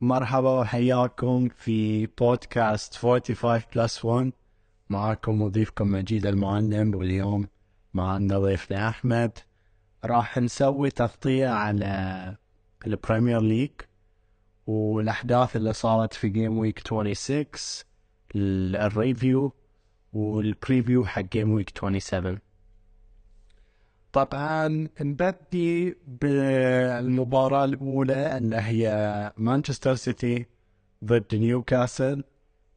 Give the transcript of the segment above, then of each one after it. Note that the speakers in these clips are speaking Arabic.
مرحبا وحياكم في بودكاست 45 Plus 1 معكم مضيفكم مجيد المعلم واليوم معنا ضيفنا أحمد. راح نسوي تغطية على ال Premier League والأحداث اللي صارت في Gameweek 26 ال review وال preview حق Gameweek 27 طبعا نبدي بالمباراة الأولى اللي هي مانشستر سيتي ضد نيوكاسل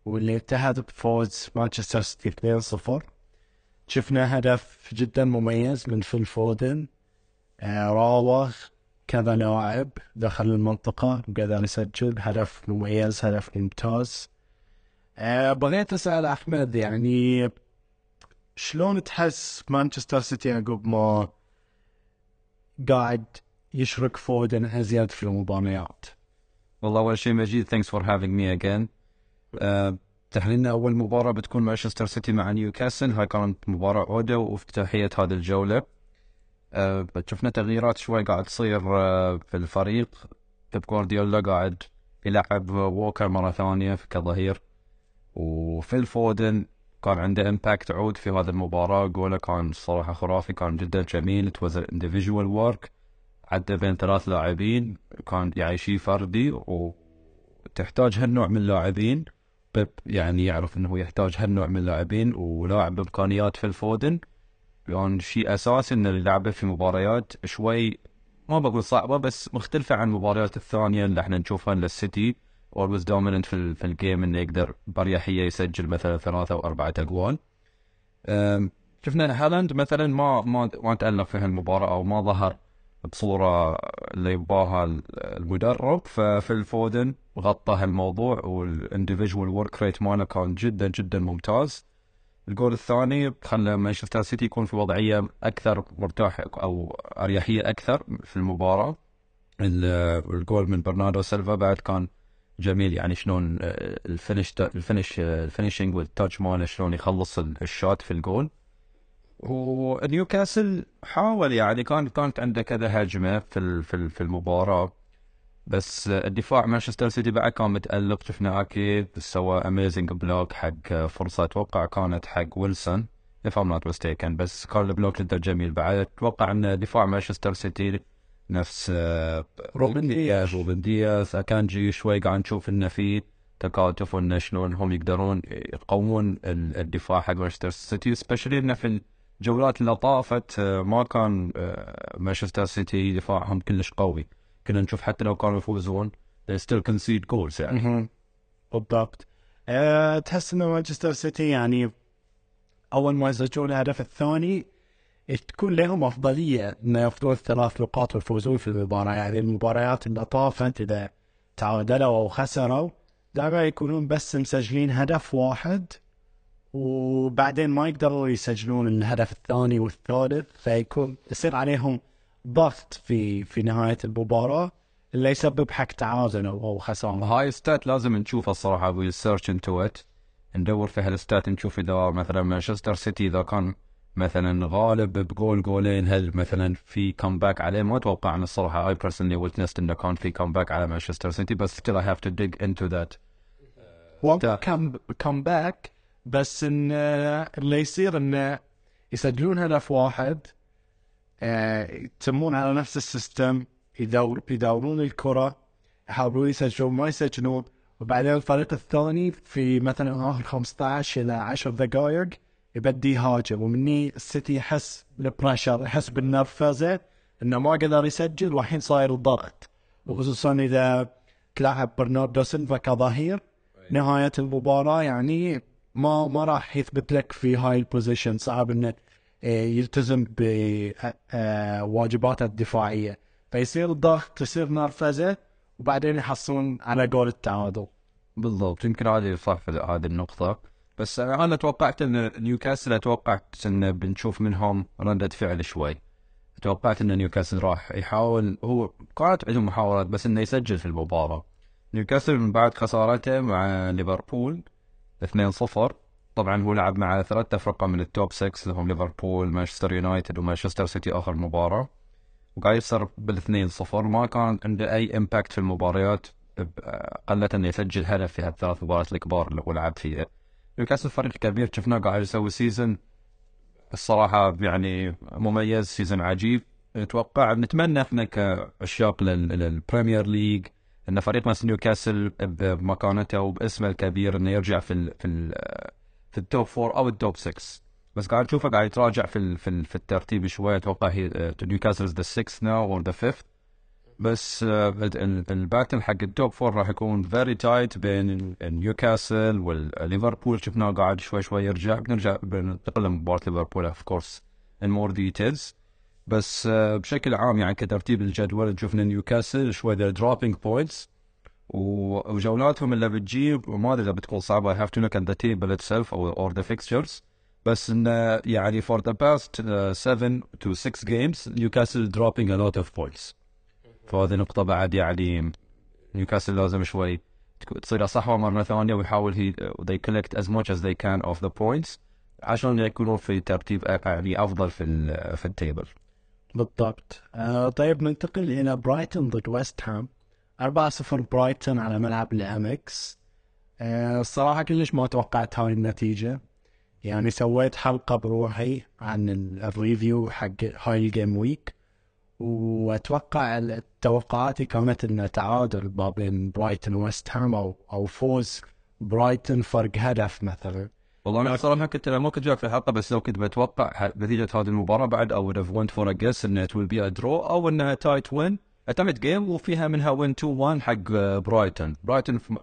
واللي انتهت بفوز مانشستر سيتي 2-0 شفنا هدف جدا مميز من فيل فودن. آه، راوغ كذا لاعب دخل المنطقة وقدر يسجل هدف مميز هدف ممتاز. أه بغيت أسأل أحمد يعني شلون تحس مانشستر سيتي عقب ما قاعد يشرك فودن ازيد في المباريات؟ والله أول شيء مجيد thanks for having me again تحليلنا أول مباراة بتكون مانشستر سيتي مع نيوكاسل هاي كانت مباراة عودة وافتتاحية هذه الجولة. أه شفنا تغييرات شوي قاعد تصير أه في الفريق. بيب جوارديولا قاعد يلعب ووكر مرة ثانية كظهير. وفيل فودن كان عنده impact عود في هذه المباراة. جوله كان صراحة خرافي كان جدا جميل. it was individual work عدى بين ثلاث لاعبين. كان يعني شيء فردي وتحتاج هالنوع من اللاعبين. بيب يعني يعرف إنه يحتاج هالنوع من اللاعبين ولاعب بإمكانيات في الفودن يعني شيء أساسي إنه يلعبه في مباريات شوي ما بقول صعبة بس مختلفة عن المباريات الثانية اللي إحنا نشوفها للسيتي always dominant في, في ال game إنه يقدر باريحيه يسجل مثلا ثلاثة أو أربعة اجوال شفنا هالاند مثلا ما ما ما تألق في هالمباراة أو ما ظهر بصورة اللي يباها المدرب. ففي الفودن غطى هالموضوع وال individual work rate ماله كان جدا جدا ممتاز. الجول الثاني خلى مانشستر سيتي يكون في وضعية أكثر مرتاح أو أريحية أكثر في المباراة. الجول من برناردو سيلفا بعد كان جميل يعني شلون آه، الفينش الفينش الفينشنج والتاتش ماله شلون يخلص ال shot في الجول ونيوكاسل حاول يعني كان كانت عنده كذا هجمة في في المباراة بس الدفاع مانشستر سيتي بعد كان متألق شفنا أكيد سوى amazing block حق فرصة أتوقع كانت حق ويلسون if I'm not mistaken بس كان ال block جدا جميل بعد. أتوقع إن دفاع مانشستر سيتي نفس آه، روبن دياز. روبن دياز. أكانجي شوي قاعد نشوف إنه في تكاتف وانه شلون هم يقدرون يقوون الدفاع حق مانشستر سيتي especially إنه في الجولات اللي طافت آه، ما كان آه، مانشستر سيتي دفاعهم كلش قوي. كنا نشوف حتى لو كانوا يفوزون they still concede goals يعني. بالضبط. أه تحس إنه مانشستر سيتي يعني أول ما يسجلون الهدف الثاني تكون لهم أفضلية انه ياخذون ثلاث نقاط ويفوزون في المباراة يعني المباريات اللي طافت إذا تعادلوا أو خسروا دائما يكونون بس مسجلين هدف واحد وبعدين ما يقدروا يسجلون الهدف الثاني والثالث فيكون يصير عليهم ضغط في في نهاية المباراة اللي يسبب حق تعادل أو خسارة. هاي stat لازم نشوفها الصراحة we search into it ندور في هال stat نشوف إذا مثلا مانشستر سيتي إذا كان مثلا غالب ب goal goal ين هل مثلا في comeback عليه؟ ما أتوقع أن الصراحة I personally witnessed انه كان في comeback على مانشستر سيتي بس still I have to dig into that come comeback بس إن اللي يصير انه يسجلون هدف واحد يتمون على نفس ال system يدور يدورون الكرة يحاولون يسجلون ما يسجلون. وبعدين الفريق الثاني في مثلا آخر 15 إلى 10 دقائق يبدي يهاجم ومن السيتي يحس بال pressure يحس بالنرفزة إنه ما قدر يسجل والحين صاير الضغط. وخصوصا إذا تلاعب برناردو سيلفا كظهير نهاية المباراة يعني ما ما راح يثبت لك في هاي ال position صعب إنه آه، يلتزم بواجباته الدفاعية. فيصير الضغط تصير نرفزة وبعدين يحصلون على جول التعادل. بالضبط. يمكن هذه صح في هذه النقطة. بس أنا توقعت إن نيوكاسل اتوقعت إن بنشوف منهم ردة فعل شوي. توقعت إن نيوكاسل راح يحاول هو كانت عندهم محاولات بس إنه يسجل في المباراة. نيوكاسل من بعد خسارته مع ليفربول 2-0 طبعا هو لعب مع ثلاثة فرقة من ال top 6 اللي هم ليفربول مانشستر يونايتد ومانشستر سيتي آخر مباراة. وقاعد يخسر بالاثنين صفر. ما كان عنده أي impact في المباريات قلت إنه يسجل هدف في هالثلاث مباريات الكبار اللي هو لعب فيها. نيوكاسل فريق كبير شفناه قاعد يسوي season الصراحة يعني مميز season عجيب. أتوقع نتمنى إحنا كعشاق لل- للبريمير ليج إن فريق مثل نيوكاسل بمكانته وباسمه الكبير إنه يرجع في ال في ال في ال top four أو ال top 6 بس قاعد نشوفه قاعد يتراجع في في, في الترتيب شوي أتوقع هي نيوكاسل the 6 now or the 5 بس آه، ال- ال- ال battle حق ال top four راح يكون very tight بين نيوكاسل والليفربول. شفناه قاعد شوي شوي يرجع. بنرجع بننتقل لمباراة ليفربول of course in more details بس آه، بشكل عام يعني كترتيب الجدول شفنا نيوكاسل شوي the dropping points وجولاتهم اللي بتجيب وما أدري إذا بتكون صعبة I have to look at the table itself or, or the fixtures. بس انه يعني the past uh, 7 to 6 games نيوكاسل dropping a lot of points. فهذه نقطة بعد يعني نيوكاسل لازم شوي تصير صحوة مرة ثانية ويحاول هي they collect as much as they can of the points عشان يكونوا في ترتيب يعني أفضل في في ال table. بالضبط. آه طيب ننتقل إلى برايتون ضد ويست هام. 4-0 برايتون على ملعب الأمكس آه الصراحة كلش ما توقعت هاي النتيجة. يعني سويت حلقة بروحي عن ال- ال review حق هاي ال game week وأتوقع توقعاتي كانت انه تعادل ما بين برايتون وويست هام أو أو فوز برايتون فرق هدف مثلا. والله أنا صراحة كنت أنا ما كنت جاك في الحلقة بس لو كنت بتوقع نتيجة هذه المباراة بعد أو would have went for a guess إن it will be a draw أو انها tight وين اعتمد game وفيها منها win 2 1 حق آه، برايتون. برايتون في,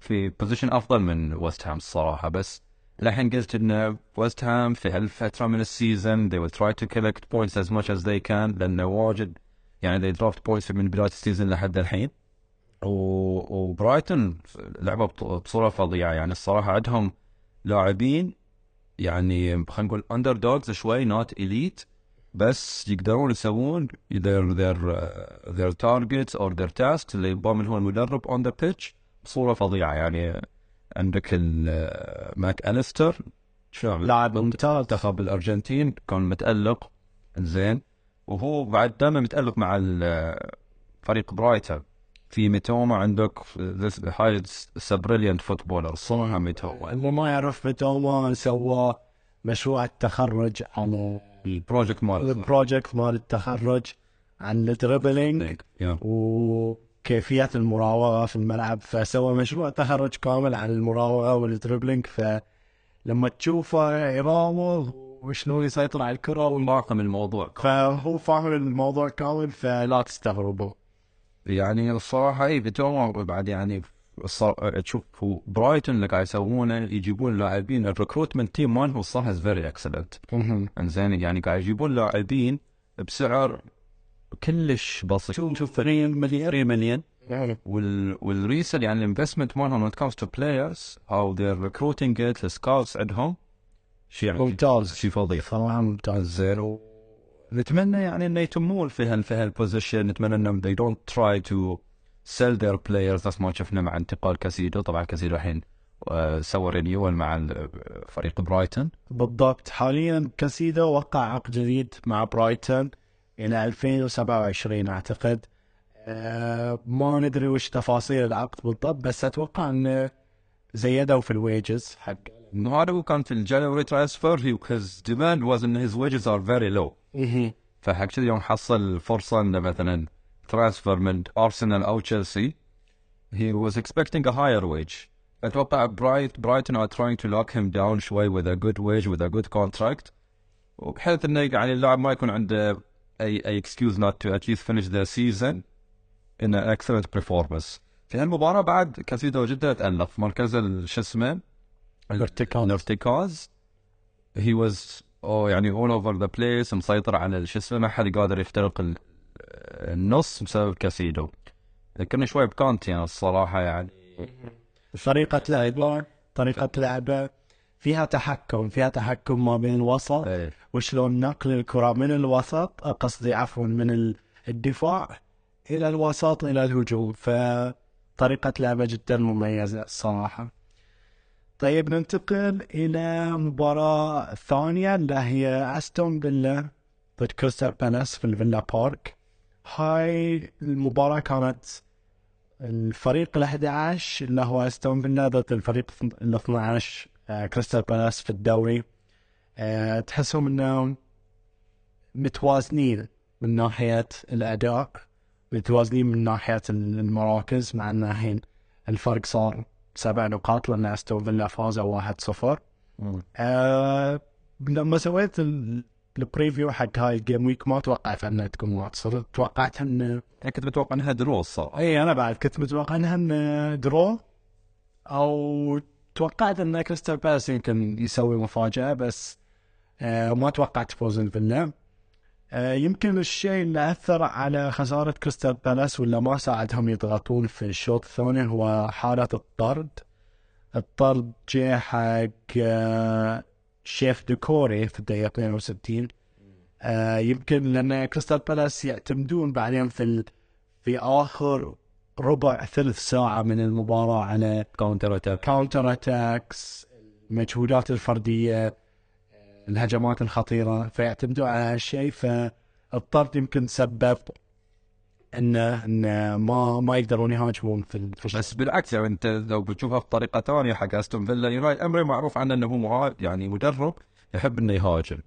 في position أفضل من ويست هام الصراحة بس الحين قلت إن ويست هام في هالفترة من ال season they will try to collect points as much as they can لأنه واجد. يعني they dropped points من بداية السيزون لحد الحين. وبرايتون لعبوا بصورة فظيعة. يعني الصراحة عندهم لاعبين يعني خلينا نقول underdogs شوي not elite بس يقدرون يسوون their their their targets or their tasks اللي يبغى منهم المدرب on the pitch بصورة فظيعة. يعني عندك ماك أليستر شو لاعب ممتاز. منتخب الأرجنتين كان متألق. زين وهو بعد دائما متألق مع فريق برايتون. في ميتوما عندك هاي brilliant footballer صراحة ميتوما. اللي ما يعرف ميتوما سوى مشروع التخرج عن ال project مال ال project مال التخرج عن ال dribbling. وكيفية المراوغة في الملعب فسوى مشروع تخرج كامل عن المراوغة وال dribbling فلما تشوفه يراوغ وشلون يسيطر على الكرة وال- معقم الموضوع فهو فاهم الموضوع كامل فلا تستغربوا. يعني الصراحة اي بعد يعني. تشوف برايتون اللي قاعد يسوونه يجيبون لاعبين ال recruitment team مالهم الصراحه very excellent إنزين يعني قاعد يجيبون لاعبين بسعر كلش بسيط. شوف شوف 3 مليون 3 مليون وال وال resale يعني ال investment مالهم when it comes to players how they're recruiting it ال scouts عندهم شيء يعني ممتاز. شيء فظيع صراحة ممتاز. زين. نتمنى يعني انه يتمون في هال في هال position نتمنى إنهم they don't try to sell their players نفس ما شفنا مع انتقال كايسيدو. طبعا كايسيدو الحين آه، سوى renewal مع فريق برايتون. بالضبط. حاليا كايسيدو وقع عقد جديد مع برايتون. إلى 2027 أعتقد. أه ما ندري وش تفاصيل العقد بالضبط بس أتوقع أنه زيدوا في ال wages حق انه هذا هو كان في الجانوري ترانسفير he his demand was ان his wages are very low. فحق كذا يوم حصل فرصة إنه مثلا transfer من ارسنال أو تشيلسي he was expecting a higher wage. أتوقع برايت برايتون are trying to lock him down شوي with a good wage with a good contract. وبحيث إنه يعني اللاعب ما يكون عنده اي اي to at least finish the season in an excellent performance. في هالمباراة بعد كايسيدو جدا تألق في مركز شو اسمه الارتكاز. الارتكاز. he was أو يعني all over the place مسيطر على شو اسمه ما حد قادر يخترق ال- النص بسبب كايسيدو ذكرني شوي بكانتي أنا الصراحة يعني. طريقة لعبه طريقة لعبه فيها تحكم فيها تحكم ما بين الوسط. إيه. وشلون نقل الكرة من الوسط قصدي عفوا من ال- الدفاع إلى الوسط إلى الهجوم. فطريقة لعبة جدا مميزة الصراحة. طيب ننتقل إلى مباراة ثانية اللي هي أستون فيلا ضد كريستال بالاس في الفيلا بارك. هاي المباراة كانت الفريق ال 11 اللي هو أستون فيلا ضد الفريق ال 12 آه، كريستال بالاس في الدوري. آه، تحسهم انهم متوازنين من ناحية الأداء متوازنين من ناحية المراكز مع أن الحين الفرق صار سبع نقاط لأن أستون فيلا فازوا 1-0 آه لما سويت ال- ال preview حق هاي ال game week ما توقعت أنها تكون 1-0 توقعت ان أنا كنت متوقع إنها draw الصراحة. اي أنا بعد كنت متوقع إنها draw أو توقعت أن كريستال بالاس يمكن يسوي مفاجأة بس آه ما توقعت فوز الفيلا آه يمكن الشيء اللي أثر على خسارة كريستال بالاس ولا ما ساعدهم يضغطون في الشوط الثاني هو حالة الطرد الطرد جاء حق آه شيك دوكوري في الدقيقة 62 آه يمكن لأن كريستال بالاس يعتمدون بعدين في. في آخر ربع ثلث ساعة من المباراة على counter attack counter attacks المجهودات الفردية الهجمات الخطيرة فيعتمدوا على هالشيء فالطرد يمكن سبب ان إن ما ما يقدرون يهاجمون في ال- في الشوط بس بالعكس يعني أنت لو بتشوفها بطريقه ثانية حق أستون فيلا أوناي إيمري معروف عنه إنه هو يعني مدرب يحب إنه يهاجم.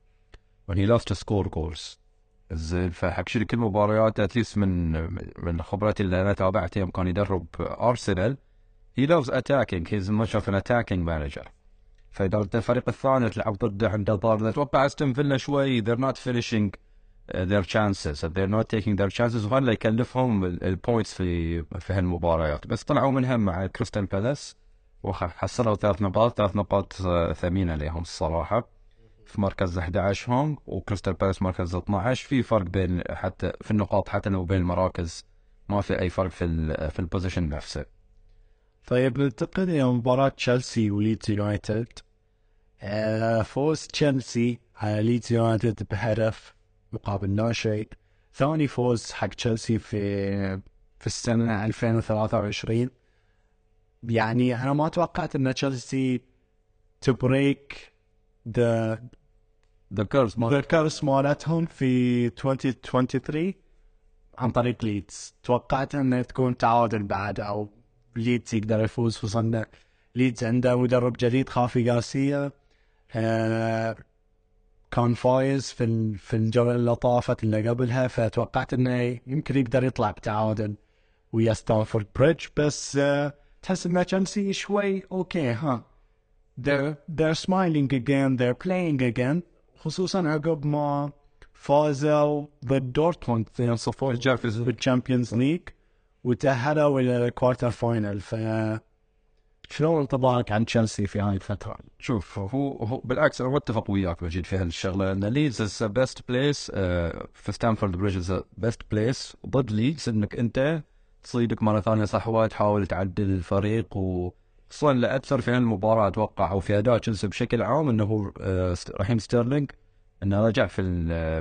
When he loves to score goals. زين فحق شي كل مباريات at least من من خبرتي اللي أنا تابعتها يوم كان يدرب أرسنال. Loves attacking. He's much of an attacking manager. فإذا انت الفريق الثاني تلعب ضده عنده ضرب أتوقع أستون فيلا شوي. They're finishing uh, their chances. They're not taking their chances. وهذا اللي يكلفهم ال points في في هالمباريات. بس طلعوا منها مع كريستال بالاس وحصلوا ثلاث نقاط. ثلاث نقاط آه، ثمينة لهم الصراحة. في مركز 11 هم وكريستال بالاس مركز 12 في فرق بين حتى في النقاط حتى لو بين المراكز ما في أي فرق في في ال position نفسه. طيب ننتقل إلى مباراة تشيلسي وليدز يونايتد. آه، فوز تشيلسي على ليدز يونايتد بهدف مقابل لا شيء ثاني فوز حق تشيلسي في في السنة 2023 يعني أنا ما توقعت إن تشيلسي to break the the curse ما ال curse مالتهم في 2023 عن طريق ليدز توقعت انها تكون تعادل بعد أو ليدز يقدر يفوز خصوصا ليدز عنده مدرب جديد خافي جارسيا آه كان فايز في في الجولة اللي طافت اللي قبلها. فتوقعت إنه يمكن يقدر يطلع بتعادل ويا ستانفورد بريدج بس آه تحس ان تشيلسي شوي okay ها. They're they're smiling again. They're playing again. خصوصا عقب ما فازوا ضد دورتموند 2-0 الجافز بالشامبيونز ليج وتأهلوا إلى ال quarter final ف شلون انطباعك عن تشيلسي في هاي الفترة؟ شوف هو, هو بالعكس أنا متفق وياك مجيد في هالشغلة. إن ليدز is best place في ستانفورد بريدج is best place ضد ليدز إنك أنت تصيدك مرة ثانية صحوه تحاول تعدل الفريق وخصوصا اللي اثر في هالمباراه أتوقع أو في أداء تشيلسي بشكل عام إنه آه، رحيم ستيرلينج إنه رجع في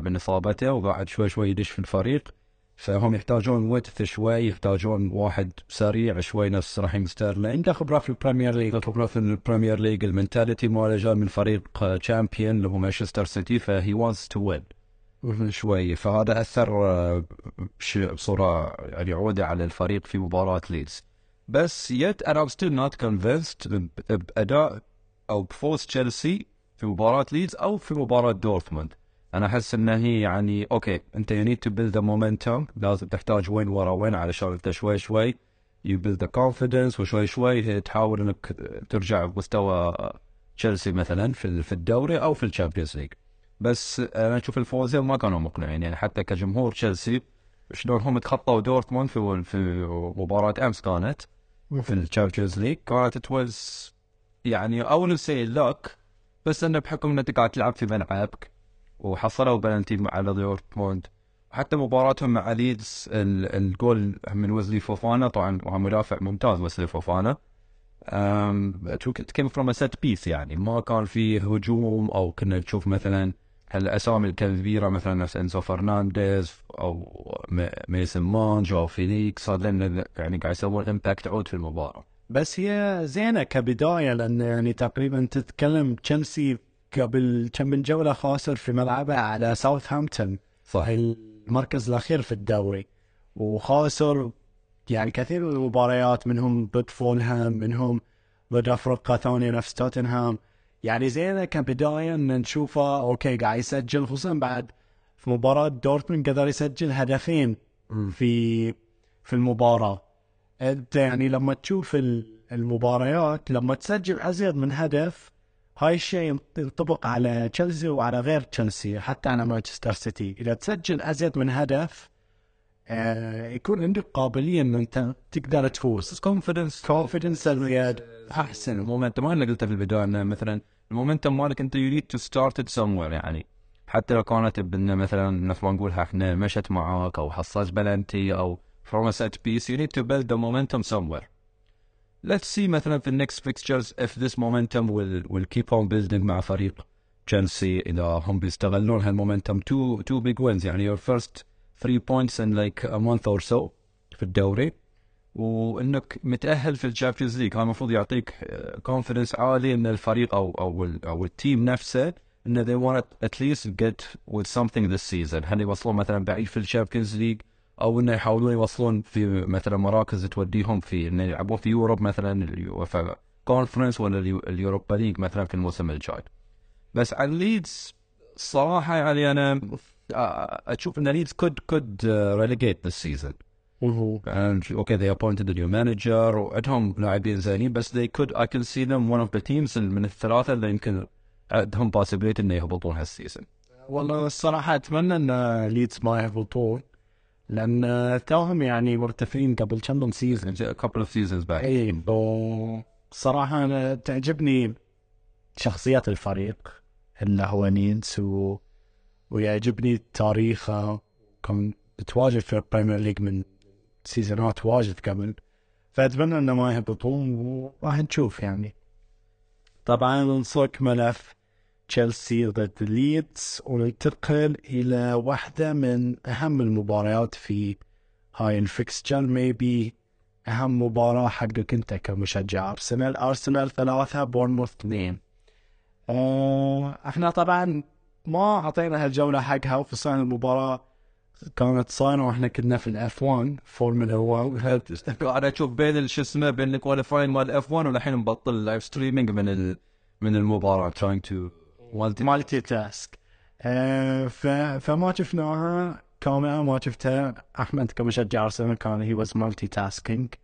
من اصابته وقاعد شوي شوي يدش في الفريق. فهم يحتاجون وقت شوي يحتاجون واحد سريع شوي نفس رحيم ستيرلينج عنده خبرة في البريمير ليج. خبرة في البريمير ليج ال mentality ماله جاي من فريق champion اللي هو مانشستر سيتي فهي wants to win شوي. فهذا أثر آه، بصورة يعني عودة على الفريق في مباراة ليدز بس yet أنا still not convinced باداء أو بفوز تشيلسي في مباراة ليدز أو في مباراة دورتموند أنا أحس إنه هي يعني okay أنت you need to build momentum لازم تحتاج win ورا win علشان أنت شوي شوي you build confidence وشوي شوي تحاول إنك ترجع بمستوى تشيلسي مثلا في في الدوري أو في الشامبيونز ليج. بس أنا أشوف الفوزين ما كانوا مقنعين يعني حتى كجمهور تشيلسي شلون هم تخطوا دورتموند في في مباراة أمس كانت. في الشامبيونز ليج كانت توز يعني obviously luck بس أنه بحكم أنك قاعد تلعب في ملعبك وحصلوا بلنتي على دورتموند. حتى مباراتهم مع ليدز ال- الجول من ويزلي فوفانا طبعا مدافع ممتاز ويزلي فوفانا. came from set piece يعني ما كان في هجوم أو كنا نشوف مثلا هالاسامي الكبيرة مثلا نفس انزو فرنانديز أو ميسن ماونت أو فينيكس هذول يعني قاعد يسوون impact عود في المباراة. بس هي زينة كبداية لأن يعني تقريبا تتكلم تشيلسي قبل كم من جولة خاسر في ملعبه على ساوثهامبتون. صح. المركز الأخير في الدوري. وخاسر يعني كثير من المباريات منهم ضد فولهام منهم ضد افرقه ثانية نفس توتنهام. يعني زينة كبدايه ان نشوفه okay قاعد يسجل خصوصا بعد في مباراة دورتموند قدر يسجل هدفين في في المباراة. أنت يعني لما تشوف ال- المباريات لما تسجل أزيد من هدف هاي الشيء ينطبق على تشيلسي وعلى غير تشيلسي حتى على مانشستر سيتي. إذا تسجل أزيد من هدف يكون عندك قابلية إن أنت تقدر تفوز. confidence confidence الزياد أحسن. ال momentum ما اللي قلته في البداية إنه مثلا ال momentum مالك أنت you need to start somewhere يعني. حتى لو كانت بان مثلا نفس ما نقولها إحنا مشت معاك أو حصلت بلنتي أو from a set piece you need to build the momentum somewhere. Let's see مثلا في ال next fixtures if this momentum will will keep on building مع فريق تشيلسي إذا هم بيستغلون هال momentum. Two two big wins يعني your first three points in like a month or so في الدوري. وإنك متأهل في الشامبيونز ليج. هذا المفروض يعطيك confidence عالي ان الفريق أو أو أو ال team نفسه إن they want to at least get with something this season. هل يوصلون مثلا بعيد في الشامبيونز ليج أو إنه يحاولون يوصلون في مثلا مراكز توديهم في إنه يلعبون في Europe مثلا اليوفا كونفرنس ولا اليو- اليوروبا ليج مثلا في الموسم الجاي. بس عن ليدز صراحة يعني أنا أشوف إن ليدز this season. وهو and okay they appointed a new manager وعندهم لاعبين زينين بس they could I can see them one of the teams من الثلاثة اللي يمكن عندهم possibility انه يهبطون هال season والله الصراحة أتمنى أن ليدز ما يهبطون لأن توهم يعني مرتفعين قبل كم season a couple of seasons back. اي صراحة أنا تعجبني شخصية الفريق اللي هو نينس و... ويعجبني تاريخه. كان تواجد في البريمير ليج من سيزونات واجد قبل. فأتمنى أنه ما يهبطون وراح نشوف يعني. طبعا نصك ملف تشيلسي ضد ليدز وننتقل إلى واحدة من أهم المباريات في هاي ال fixture maybe أهم مباراة حقك أنت كمشجع. أرسنال أرسنال ثلاثة بورنموث اثنين. آه، إحنا طبعا ما أعطينا هالجولة حقها وفي صار المباراة كانت صايرة وإحنا كنا في ال F1 فورمولا 1 أنا أشوف بين شو اسمه بين ال qualifying مال F1 والحين مبطل live streaming من ال... من trying to والدي multitask. فما شفناها. كاميرا ما شفتها. أحمد كمشجع أرسنال كان he was multitasking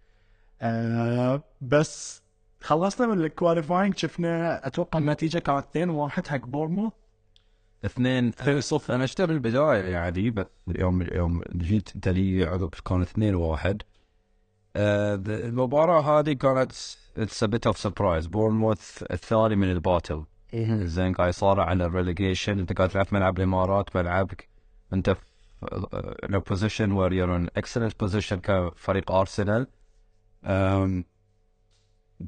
بس خلصنا من ال qualifying شفنا أتوقع النتيجة كانت 2 1 حق بورموث. اثنين صفر أنا شفته بالبدايه يعني بس يوم يوم جيت انت لي عقب كان اثنين واحد. آه، المباراة هذه كانت it's a bit of surprise بورنموث الثاني من ال battle زين قاعد يصارع على الريليجيشن أنت قاعد تلعب ملعب الإمارات ملعبك. أنت في a position where you're in excellent position كفريق ارسنال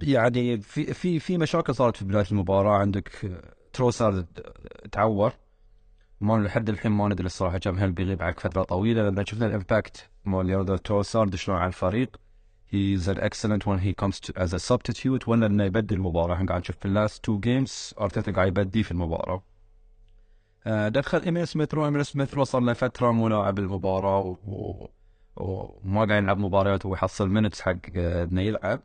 يعني في في في مشاكل صارت في بداية المباراة. عندك تروسارد تعور. ما لحد الحين ما ندري الصراحة كم هل بيغيب عن فترة طويلة لأن شفنا ال impact مال لياندرو تروسارد شلون على الفريق. He's an excellent when he comes to as a ولا إنه يبدي المباراه إحنا قاعد نشوف في ال last two games أرتيتا قاعد يبدي في المباراة. آه، دخل إيميل سميث رو. إيميل سميث رو صار له فترة مو لاعب المباراة و... و... وما قاعد يلعب مباريات ويحصل minutes حق آه، إنه يلعب.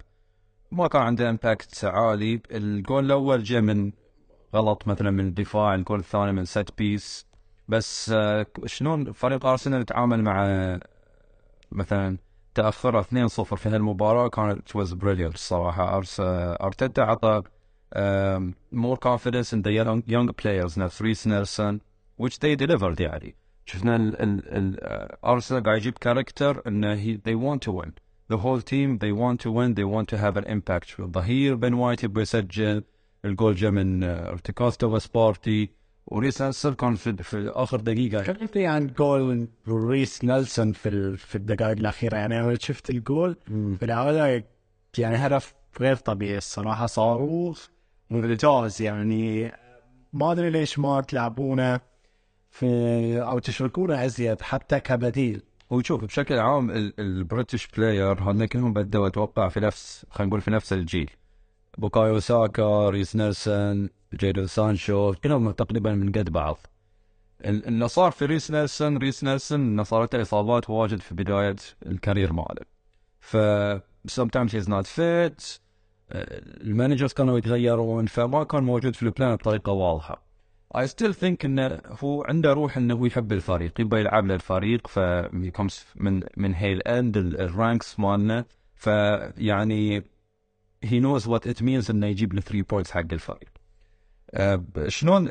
ما كان عنده impact عالي. الجول الأول جاء من غلط مثلا من الدفاع الجول الثاني من set piece بس آه، شلون فريق ارسنال تعامل مع مثلا تأخره 2-0 في هالمباراة؟ كانت was brilliant الصراحة. أرس آه، أرتيتا عطى confidence in the young, young players. نفس ريس نيلسون which they delivered يعني. شفنا ال ال ال آه، ارسنال قاعد يجيب character إنه he, they want to win. The whole team they want to win. They want to have an impact. الظهير بن وايت يبغى يسجل. الجول جاء من آه، ارتكاستو وسبارتي وريس نيلسون كان في, في آخر دقيقة. كلمتني عن جول ريس نيلسون في ال- في الدقائق الأخيرة؟ يعني أنا شفت الجول. في العاده يعني هدف غير طبيعي الصراحة صاروخ ممتاز يعني. ما أدري ليش ما تلعبونه في أو تشركونه أزيد حتى كبديل. وشوف بشكل عام ال- ال British player هذول كلهم بدوا أتوقع في نفس خلينا نقول في نفس الجيل. بوكايو ساكا ريس نيلسون جيدو سانشو كلهم تقريبا من قد بعض. ال- اللي صار في ريس نيلسون ريس نيلسون إنه صارت إصابات واجد في بداية ال career ماله. ف sometimes he's not fit ال managers كانوا يتغيرون فما كان موجود في ال plan بطريقة واضحة. I still think إنه هو عنده روح إنه هو يحب الفريق يبغى يلعب للفريق ف من من هاي ال end ال ranks مالنا. فيعني he knows what it means إنه يجيب ال three points حق الفريق. أه شلون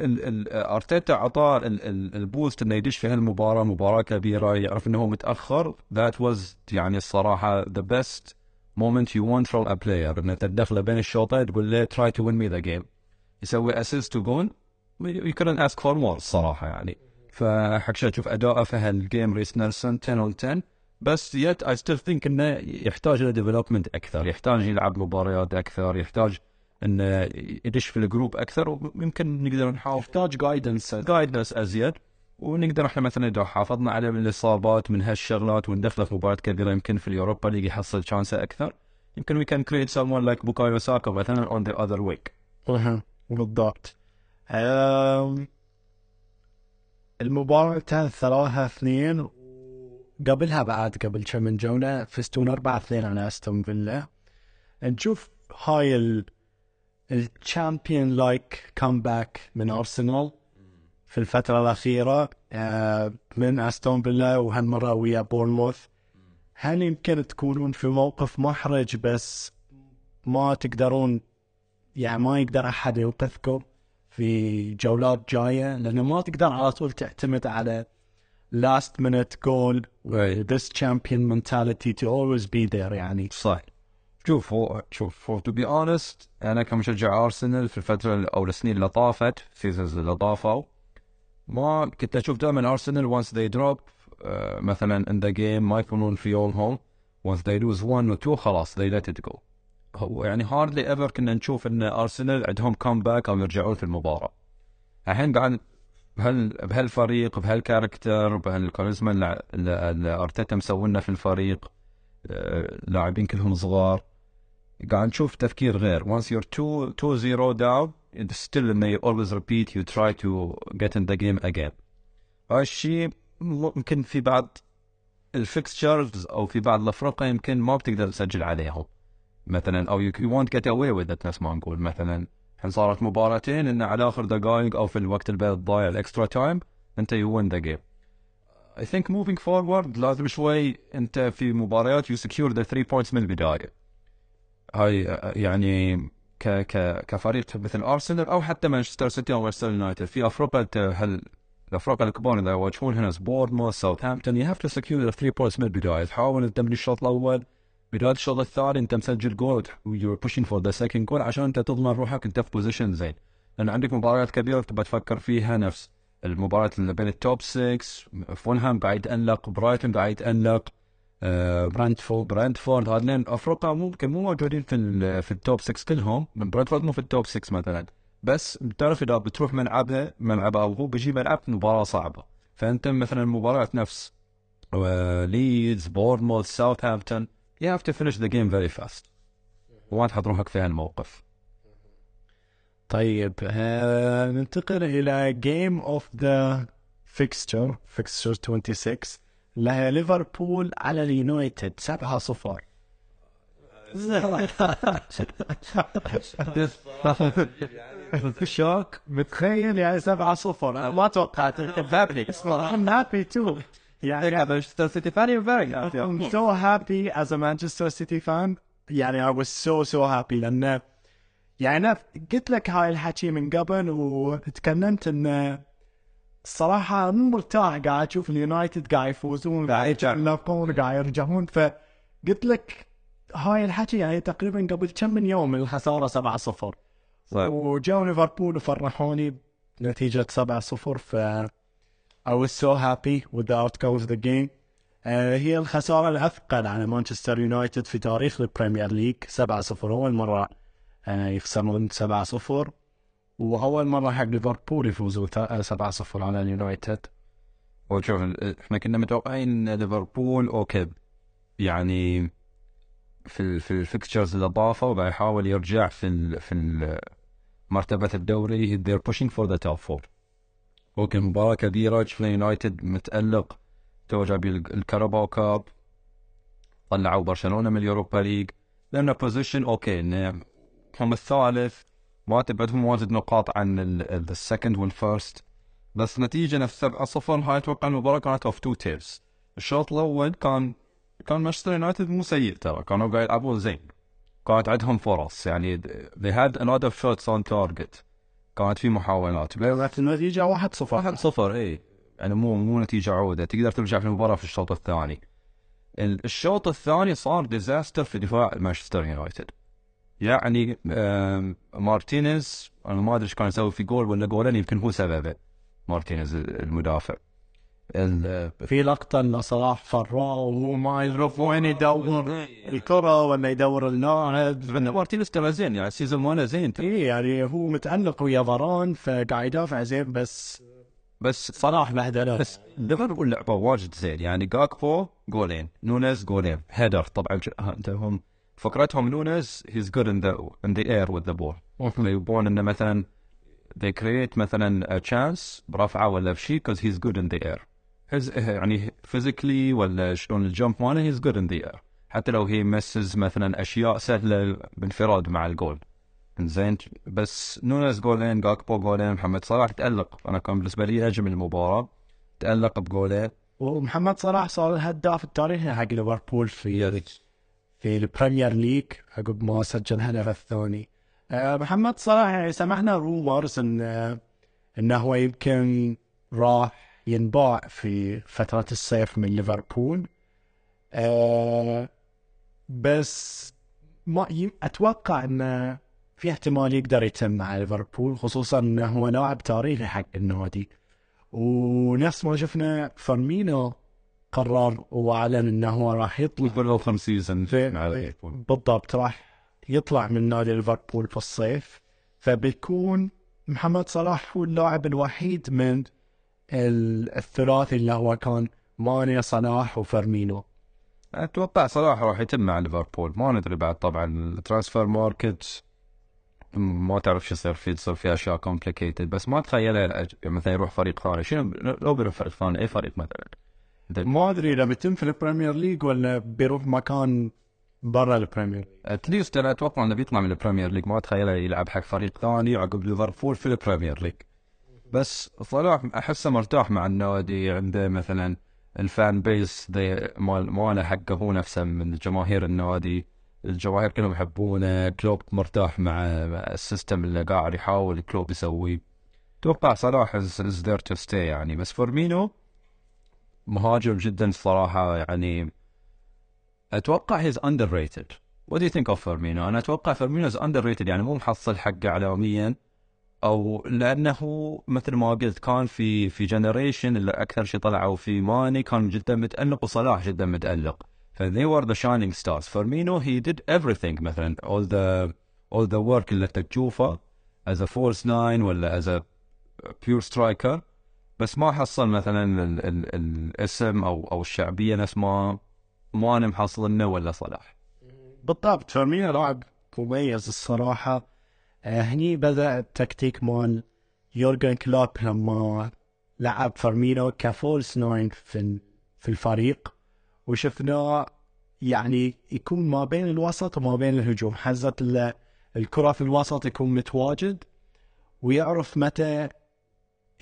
أرتيتا أعطاه ال boost إنه يدش في هالمباراة مباراة كبيرة يعرف إنه هو متأخر. That was يعني الصراحة the best moment you want from a player إنه تدخله بين الشوطين تقول له try to win me the game. يسوي assist جول you couldn't ask for more الصراحة يعني. فحق أشوف أداءه في هال game ريس نيلسون 10 on 10 بس yet I still think إنه يحتاج إلى development أكثر يحتاج يلعب مباريات أكثر يحتاج إنه يدش في ال group أكثر ويمكن نقدر نحاول. يحتاج guidance guidance ازيد ونقدر إحنا مثلا إذا حافظنا عليه من الإصابات من هالشغلات وندخله في مباراة كبيرة يمكن في اليوروبا ليج يحصل شانسه أكثر. يمكن we can create someone like بوكايو ساكا مثلا on the other wing بالضبط. المباراة انتهت ثلاثة اثنين قبلها بعد قبل كم من جولة فزتون أربعة اثنين على أستون فيلا. نشوف هاي ال الـ champion like comeback من أرسنال في الفترة الأخيرة آه، من أستون فيلا وهالمرة ويا بورنموث. هل يمكن تكونون في موقف محرج بس ما تقدرون يعني ما يقدر أحد يوقفكم في جولات جاية؟ لأنه ما تقدر على طول تعتمد على last minute goal this champion mentality to always be there يعني. صح. شوف هو شوف هو to be honest أنا كمشجع ارسنال في الفترة أو السنين اللي طافت seasons اللي طافوا ما كنت أشوف دائما ارسنال once they drop مثلا in the game ما يكونون في يوم هوم once they lose 1 و 2 خلاص they let it go هو يعني hardly ever كنا نشوف إن ارسنال عندهم comeback أو يرجعون في المباراة. الحين قاعد بهال بهالفريق بهال character بهالكاريزما اللي أرتيتا مسوينا في الفريق آه، لاعبين كلهم صغار. قاعد نشوف تفكير غير. Once you're 2 2 0 down it's still you always repeat. You try to get in the game again. هالشيء ممكن في بعض ال fixtures أو في بعض الافرقه يمكن ما بتقدر تسجل عليهم. مثلا أو you won't get away with it نفس ما نقول. مثلا الحين صارت مباراتين إن على آخر دقائق أو في الوقت اللي الضايع ال extra time أنت you win the game I think moving forward لازم شوي أنت في مباريات you secure the 3 points من البداية. هاي يعني ك ك كفريق مثل أرسنال أو حتى مانشستر سيتي أو مانشستر يونايتد. في أفريقيا هل الافرقة الكبار إذا يواجهون هنا بورنموث ساوثهامبتون you have to secure the 3 points من البداية. تحاول انت من الشوط الأول بداية الشوط الثاني أنت مسجل جول و you're pushing for the second goal عشان أنت تضمن روحك انت في position زين. لأن عندك مباريات كبيرة تبغى تفكر فيها نفس. المباراة اللي بين ال top 6 فولهام قاعد يتألق برايتون قاعد يتألق آه برانتفورد برانتفورد هذين الفرق ممكن مو موجودين في في ال top 6 كلهم. برانتفورد مو في ال top 6 مثلا. بس بتعرف إذا بتروح ملعبه ملعبه أو هو بيجي ملعب مباراة صعبة. فأنت مثلا مباراة نفس ليدز بورنموث ساوثهامبتون you have to finish the game very fast. وما تحط روحك في هالموقف. طيب آه ننتقل إلى game of the fixture fixture 26 لها ليفربول على اليونايتد 7 0 shock متخيل يعني 7 0 أنا ما توقعت I'm happy too. يعني Manchester City fan you're very happy I'm so happy as a Manchester City fan. يعني I was so so happy. لأن يعني أنا قلت لك هاي الحكي من قبل وتكلمت إن الصراحة مو مرتاح قاعد أشوف اليونايتد قاعد يفوزون قاعد يلعبون قاعد يرجعون. فقلت لك هاي الحكي يعني تقريبا قبل كم من يوم الخسارة 7 0 وجو ليفربول وفرحوني بنتيجة 7 0 ف I was so happy with the outcome of the game. Uh, هي الخسارة الأثقل على مانشستر يونايتد في تاريخ البريمير ليج. 7-0 أول مرة uh, يخسرون 7-0 وأول مرة حق ليفربول يفوزوا 7-0 على اليونايتد. وشوف إحنا كنا متوقعين ليفربول أوكي يعني في ال في ال fixtures اللي ضافوا بيحاول يرجع في ال في مرتبة الدوري. They're pushing for the top four. أوكي مباراة كبيرة شفنا يونايتد متألق تو الكاراباو كاب. طلعوا برشلونة من اليوروبا ليج لأنه position انه هم الثالث. ما تبعدهم واجد نقاط عن ال second وال first بس نتيجة نفس 7 0 هاي أتوقع المباراة كانت of two tiers الشوط الأول كان كان مانشستر يونايتد مو سيء ترى كانوا قاعد يلعبون زين. كانت عندهم فرص يعني they had a lot of shots on target. كانت في محاولات. كانت النتيجة 1 0 1 0 اي يعني مو مو نتيجة عودة. تقدر ترجع في المباراة في الشوط الثاني. ال- الشوط الثاني صار disaster في دفاع مانشستر يونايتد يعني مارتينيز أنا ما أدري إيش كان يسوي في جول ولا جولين يمكن هو سببه. مارتينيز المدافع. ال- في لقطة أن صلاح فره وهو ما يعرف وين يدور. الكرة ولا يدور اللاعب. مارتينيز ترى زين يعني ال season ماله زين. اي يعني هو متألق ويا فاران فقاعد يدافع زين بس بس صلاح بهدله بس ليفربول لعبة واجد زين. يعني جاكبو جولين نونيز goal ين header. طبعا هم فكرتهم نونيز he's good in the in the air with the ball يبون إنه مثلا they create مثلا a chance برفعه ولا بشيء because he's good in the air. His يعني physically ولا شلون ال jump ماله he's good in the air. حتى لو هي misses مثلا أشياء سهلة بانفراد مع الجول. زين بس نونيز جولين جاكبو جولين محمد صلاح تألق. أنا كان بالنسبة لي نجم المباراة. تألق بجولين ومحمد صلاح صار الهداف التاريخي حق ليفربول في في البريمير ليج عقب ما سجل الهدف الثاني. آه، محمد صلاح يعني سمعنا rumors إن آه، انه هو يمكن راح ينباع في فترة الصيف من ليفربول. آه، بس ما أتوقع إنه في احتمال يقدر يتم مع ليفربول خصوصا إنه هو لاعب تاريخي حق النادي. ونفس ما شفنا فيرمينو قرر وأعلن إنه هو راح يطلع. season بالضبط راح يطلع من نادي ليفربول في الصيف. فبيكون محمد صلاح هو اللاعب الوحيد من الثلاثي اللي هو كان ماني صلاح وفيرمينو. أتوقع صلاح راح يتم مع ليفربول. ما ندري بعد طبعا. ال transfer market ما تعرف شو يصير فيه. تصير فيه أشياء complicated بس ما اتخيله الأج- مثلا يروح فريق ثاني شنو؟ لو بيروح فريق ثاني أي فريق مثلا. ما أدري إذا بيتم في البريمير ليج ولا بيروح مكان برا البريمير at least أنا أتوقع إنه بيطلع من البريمير ليج ما اتخيله يلعب حق فريق ثاني عقب ليفربول في البريمير ليج بس صلاح أحسه مرتاح مع النادي عنده مثلا ال fan base مال حقه هو نفسه من جماهير النادي. الجماهير كلهم يحبونه. كلوب مرتاح مع ال system اللي قاعد يحاول كلوب يسويه. أتوقع صلاح is there to stay يعني. بس فيرمينو مهاجم جدا صراحة يعني أتوقع he's underrated what you think of فيرمينو؟ أنا أتوقع فيرمينو is underrated يعني مو محصل حقه اعلاميا. أو لأنه مثل ما قلت كان في في generation اللي أكثر شيء طلعوا في ماني كان جدا متألق وصلاح جدا متألق. ف they were the shining stars. فيرمينو he did everything مثلا. All the all the work اللي تشوفه as a false nine ولا as a pure striker. بس ما حصل مثلا ال ال الاسم أو أو الشعبية نفس ما ماني محصلنه ولا صلاح. بالضبط. فيرمينو لاعب مميز الصراحة. آه، هني بدأ التكتيك مال يورجن كلوب لما لعب فيرمينو ك false nine في في الفريق. وشفناه يعني يكون ما بين الوسط وما بين الهجوم. ال- الكرة في الوسط يكون متواجد ويعرف متى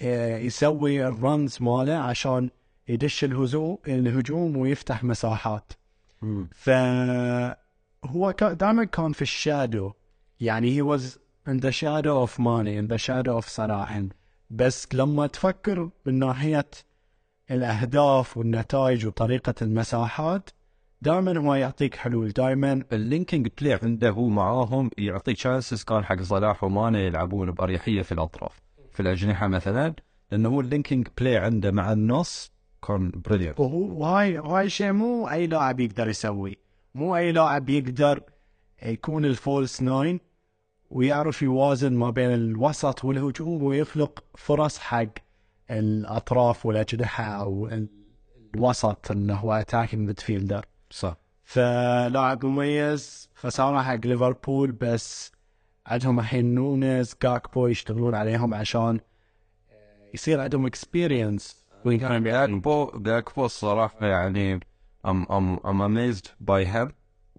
آه، يسوي ال runs ماله عشان يدش الهجوم الهجوم ويفتح مساحات. فهو دائما كان في ال shadow. يعني he was in the shadow of money in the shadow of صلاح بس لما تفكر من ناحية الأهداف والنتائج وطريقة المساحات دائما هو يعطيك حلول. دائما ال linking play عنده هو معاهم يعطي chances كان حق صلاح وماني يلعبون بأريحية في الأطراف. في الأجنحة مثلا لأنه هو ال linking play عنده مع النص كان brilliant وهو وهاي وهاي شيء مو أي لاعب يقدر يسويه مو أي لاعب يقدر يكون ال false nine. ويعرف يوازن ما بين الوسط والهجوم ويخلق فرص حق الأطراف والأجنحة أو ال- الوسط اللي هو attacking midfielder صح. فلاعب مميز خسارة حق ليفربول بس عندهم الحين نونيز جاكبو يشتغلون عليهم عشان يصير عندهم experience جاكبو جاكبو الصراحة يعني I'm I'm I'm amazed by him.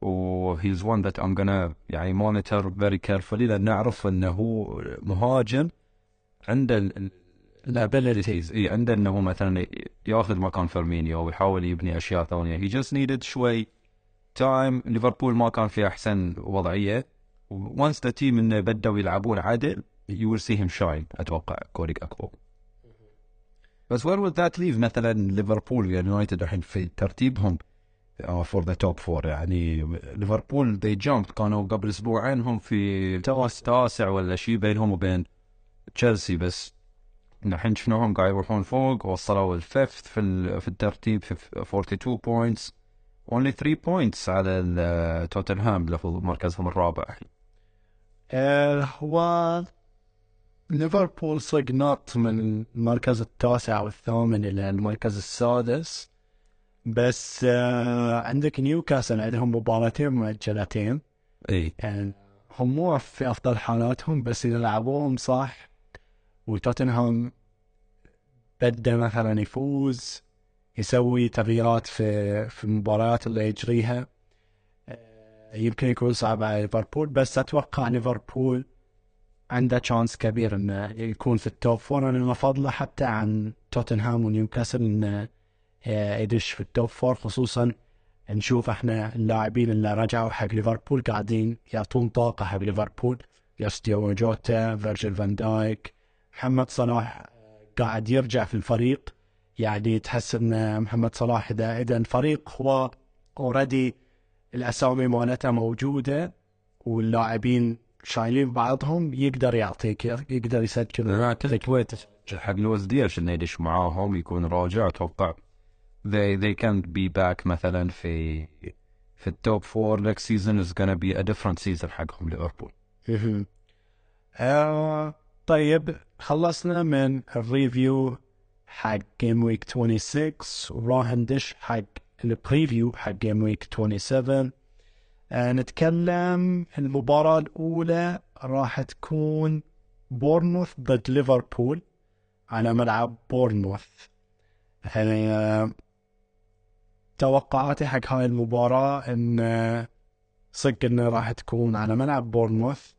و he's one that I'm gonna يعني monitor very carefully لأن نعرف إنه هو مهاجم عنده ال- ال abilities إي عنده إنه مثلا ياخذ مكان فيرمينيو ويحاول يبني أشياء ثانية. he just needed شوي time ليفربول ما كان في أحسن وضعية. once the team إنه بدوا يلعبون عدل you will see him shine أتوقع كودي جاكبو بس where will that leave مثلا ليفربول يونايتد الحين في ترتيبهم؟ for the top four يعني ليفربول they jump كانوا قبل أسبوعين هم في تاسع ولا شيء بينهم وبين تشيلسي بس. الحين شفناهم قاعد يروحون فوق. وصلوا ال fifth في في الترتيب في 42 points only 3 points على توتنهام هو مركزهم الرابع. هو ليفربول صق نط من المركز التاسع والثامن إلى المركز السادس. بس آه عندك نيوكاسل عندهم مباراتين مؤجلتين. إي. يعني هم مو في أفضل حالاتهم بس إذا لعبوهم صح وتوتنهام بدأ مثلا يفوز يسوي تغييرات في في المباريات اللي يجريها آه، يمكن يكون صعب على ليفربول بس أتوقع ليفربول عنده chance كبير إنه يكون في ال top four أنا افضله حتى عن توتنهام ونيوكاسل إنه آه، يدش في ال top four خصوصا نشوف إحنا اللاعبين اللي رجعوا حق ليفربول قاعدين يعطون طاقة حق ليفربول. دييغو جوتا فيرجيل فان دايك محمد صلاح قاعد يرجع في الفريق. يعني تحس إن محمد صلاح إذا إذا الفريق هو already الأسامي مالته موجودة واللاعبين شايلين بعضهم يقدر يعطيك يقدر يسجل. أنا أعتقد حق لويس دياز إنه يدش معاهم يكون راجع أتوقع they they can be back مثلا في في ال top four next season is gonna be a different season حقهم ليفربول. آه طيب خلصنا من ال review حق game week 26 وراح ندش حق ال preview حق game week 27 آه نتكلم المباراة الأولى راح تكون بورنموث ضد ليفربول على ملعب بورنموث. آه، توقعاتي حق هاي المباراة إن آه، صدق إنه راح تكون على ملعب بورنموث.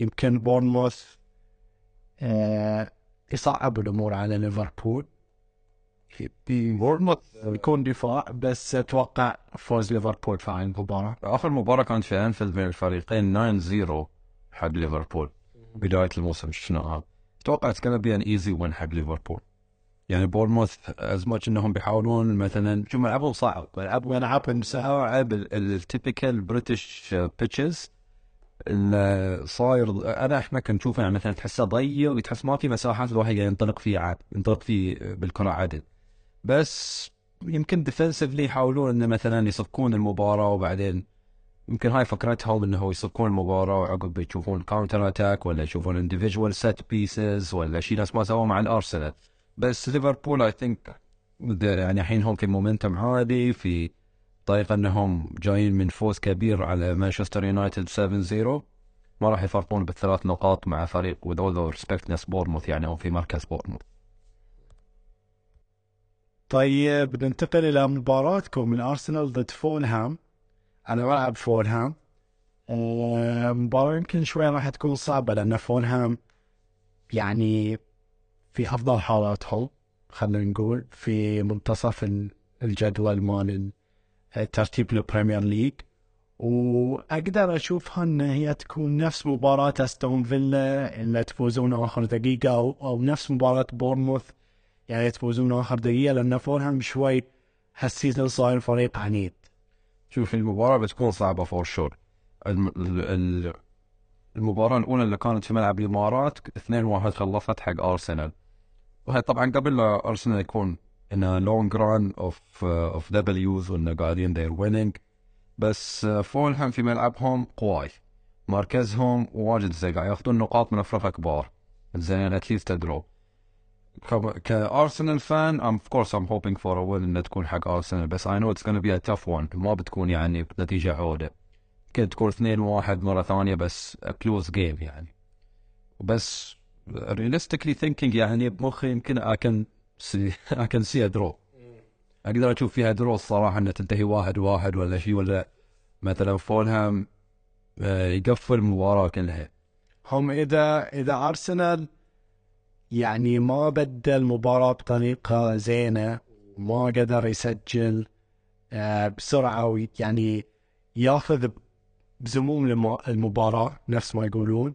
يمكن بورنموث آه يصعب الأمور على ليفربول. بورنموث يكون دفاع بس أتوقع فوز ليفربول في هاي المباراة. آخر مباراة كانت في أنفيلد بين الفريقين 9-0 حق ليفربول. بداية الموسم شفناها. أتوقع it's be an easy win حق ليفربول. يعني بورنموث as much إنهم بيحاولون مثلا شو ملعبهم صعب ملعبهم ملعبهم صعب ال typical British pitches صاير أنا إحنا نشوفه يعني مثلا تحسه ضيق وتحس ما في مساحات الواحد ينطلق فيه عاد ينطلق فيه بالكرة عدل بس يمكن defensively يحاولون إنه مثلا يصفقون المباراة وبعدين يمكن هاي فكرتهم إنه يصفقون المباراة وعقب يشوفون counter attack ولا يشوفون individual set pieces ولا شيء نفس ما سووا مع الأرسنال. بس ليفربول I think يعني الحين هم في momentum عالي في طريقة إنهم جايين من فوز كبير على مانشستر يونايتد 7-0 ما راح يفرقون بالثلاث نقاط مع فريق all the respectness بورنموث يعني أو في مركز بورنموث طيب ننتقل إلى مباراتكم من ارسنال ضد فولهام على ملعب فولهام آه، مباراة يمكن شوي راح تكون صعبة لأن فولهام يعني في أفضل حالاتهم خلينا نقول في منتصف ال- الجدول مال ترتيب البريمير ليج وأقدر أشوفها إن هي تكون نفس مباراة أستون فيلا اللي تفوزون آخر دقيقة أو, أو نفس مباراة بورنموث يعني تفوزون آخر دقيقة لأن فولهام شوي ه ال season صاير فريق عنيد. شوف المباراة بتكون صعبة for sure المباراة الأولى اللي كانت في ملعب الإمارات 2-1 خلصت حق أرسنال وهي طبعا قبل لا أرسنال يكون إنه long run of of Ws وإنه قاعدين they're winning. بس فولهام في ملعبهم قواي مركزهم واجد زي قاعد ياخذون نقاط من فرق كبار. زين at least draw كأرسنال fan I'm of course I'm hoping for a win إنها تكون حق أرسنال. بس I know it's gonna be a tough one ما بتكون يعني بنتيجة عودة. يمكن تكون 2 1 مرة ثانية بس كلوز جيم يعني. بس realistically thinking يعني بمخي يمكن can see I can see a draw. أقدر أشوف فيها دروس صراحة إنها تنتهي واحد واحد ولا شيء ولا مثلا فولهام آه، يقفل المباراه كلها. هم إذا إذا أرسنال يعني ما بدى المباراة بطريقة زينة وما قدر يسجل آه، بسرعة ويعني يأخذ بزموم الم- المباراة نفس ما يقولون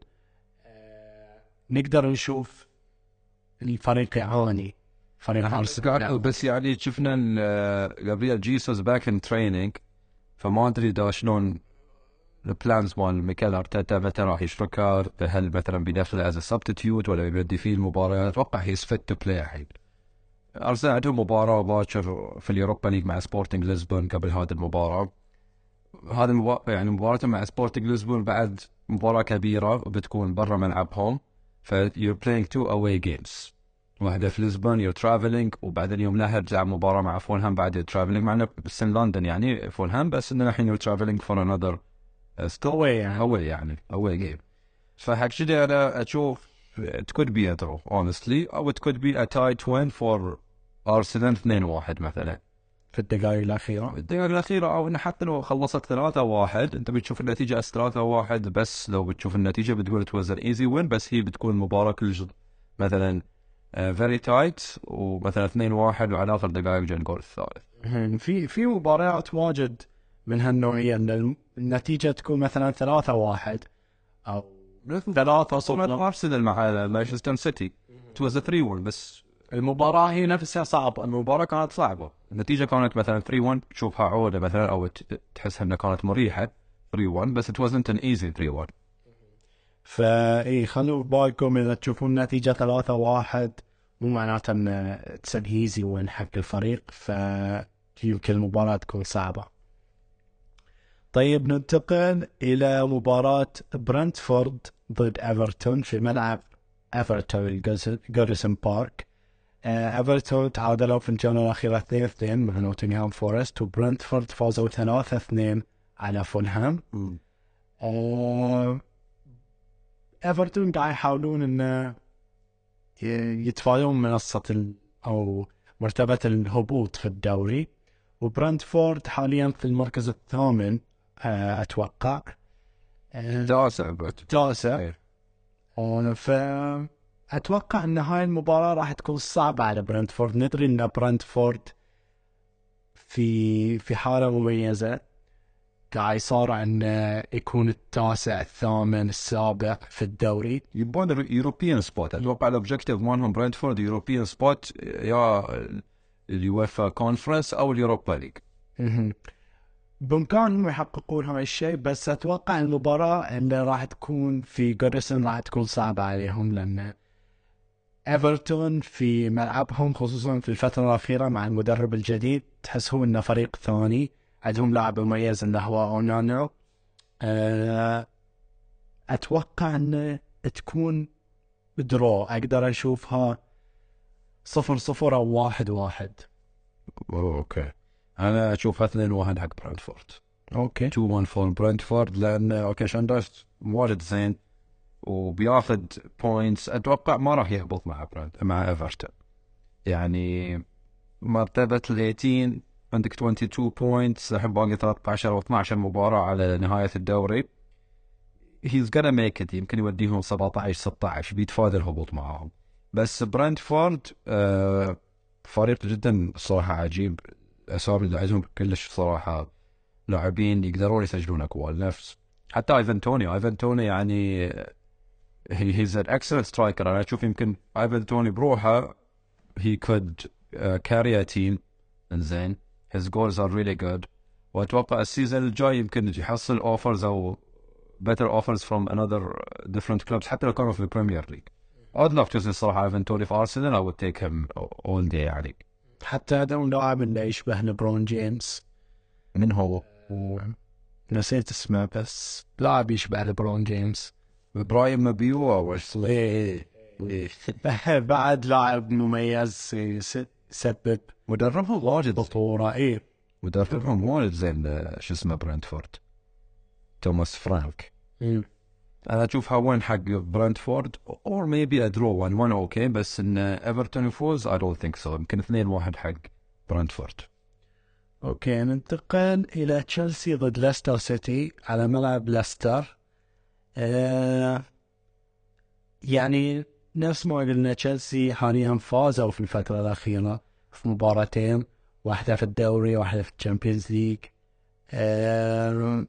نقدر نشوف الفريق يعاني فريق أرسنال. بس يعني شفنا جابرييل جيسوس back in training فما أدري شلون ال plans مال ميكال أرتيتا متى راح يشركه هل مثلا بيدخله as substitute ولا بيبدي فيه المباراة؟ أتوقع he's fit to play الحين أرسنال عندهم مباراة باكر في اليوروبا ليج مع سبورتنج لشبون قبل هذه المباراة. هذه المباراة يعني مباراتهم مع سبورتنج لشبون بعد مباراة كبيرة وبتكون برا ملعبهم. ف you're playing two away games. واحدة في لشبون you're travelling وبعدين يوم لها تلعب مباراة مع فولهام بعد travelling معنا بس in لندن يعني فولهام بس اننا الحين you're travelling for another قوي يعني. away يعني away game فحق كذا أنا أشوف it could be a draw honestly. أو it could be a tight win for ارسنال 2-1 مثلا. في الدقائق الأخيرة. الدقائق الأخيرة أو إنه حتى لو خلصت 3 1 أنت بتشوف النتيجة as 3 1 بس لو بتشوف النتيجة بتقول it was an easy win بس هي بتكون مباراة كلش مثلا very tight ومثلا 2 1 وعلى آخر دقائق جاء الجول الثالث. في في مباريات واجد من هالنوعية إن النتيجة تكون مثلا ثلاثة واحد أو ثلاثة صفر. أرسنال مع مانشستر سيتي. It was a 3 1 بس المباراة هي نفسها صعبة. المباراة كانت صعبة. النتيجة كانت مثلا 3 1 تشوفها عودة مثلا ت- تحسها إنها كانت مريحة 3 1 بس it wasn't an easy 3 1 فإي خلوا بالكم إذا تشوفون نتيجة ثلاثة واحد مو معناته إن هيزي وين حق الفريق فيمكن المباراة تكون صعبة. طيب ننتقل إلى مباراة برنتفورد ضد ايفرتون في ملعب ايفرتون جوديسون بارك ايفرتون تعادلوا في الجولة الأخيرة 2-2 مع نوتنغهام فورست وبرنتفورد فازوا 3-2 على فولهام ايفرتون قاعد يحاولون انه يتفادون منصة ال... أو مرتبة الهبوط في الدوري. وبرنتفورد حاليا في المركز الثامن آه، أتوقع. تاسع تاسع خير. آه، ف أتوقع إن هاي المباراة راح تكون صعبة على برنتفورد. ندري إن برنتفورد في في حالة مميزة. قاعد يصارع انه يكون التاسع الثامن السابع في الدوري. يبون ال European spot أتوقع ال objective مالهم برنتفورد European spot يا اليوفا كونفرنس أو اليوروبا ليج. بامكانهم يحققون هاي الشيء بس أتوقع المباراة اللي راح تكون في جودسون راح تكون صعبة عليهم لأن ايفرتون في ملعبهم خصوصا في الفترة الأخيرة مع المدرب الجديد. تحس هو إنه فريق ثاني. عندهم لاعب مميز اللي هو أونانو. أه، أتوقع إن تكون draw أقدر أشوفها صفر صفر أو واحد واحد. Okay. أنا أشوفها 2 1 حق برنتفورد Okay. 2 1 for برنتفورد لأن أوكي chances واجد زين. وبياخذ points أتوقع ما راح يهبط مع برنت مع إيفرتون. يعني مرتبة ال 18 عندك 22 points الحين باقي 13 أو 12 مباراة على نهاية الدوري. he's gonna make it يمكن يوديهم 17 16 بيتفادى الهبوط معاهم. بس برنتفورد آه فريق جدا صراحة عجيب. الأسامي اللي عندهم كلش صراحة لاعبين يقدرون يسجلون اقوال نفس. حتى ايفن توني ايفن توني يعني he's an excellent striker أنا أشوف يمكن ايفن توني بروحه he could uh, carry a team. زين his goals are really good. واتوقع ال season الجاي يمكن يحصل offers أو better offers from another different clubs حتى لو كانوا في البريمير ليج I'd love to see صراحة ايفن توني في ارسنال I would take him all day يعني حتى هذا لاعب اللي يشبه لبرون جيمس من هو؟ نسيت اسمه بس لاعب يشبه لبرون جيمس براين مبيومو أو إيه بعد لاعب مميز يسبب مدربهم واجد. خطورة إيه. مدربهم واجد زين شو اسمه برنتفورد. توماس فرانك. أنا اشوفها win حق برنتفورد or maybe a draw 1 1 okay بس إن ايفرتون يفوز I don't think so يمكن 2 1 حق برنتفورد. Okay ننتقل إلى تشيلسي ضد ليستر سيتي على ملعب ليستر آه يعني نفس ما قلنا تشيلسي حاليا فازوا في الفترة الأخيرة في مباراتين واحدة في الدوري واحدة في الشامبيونز ليج. آه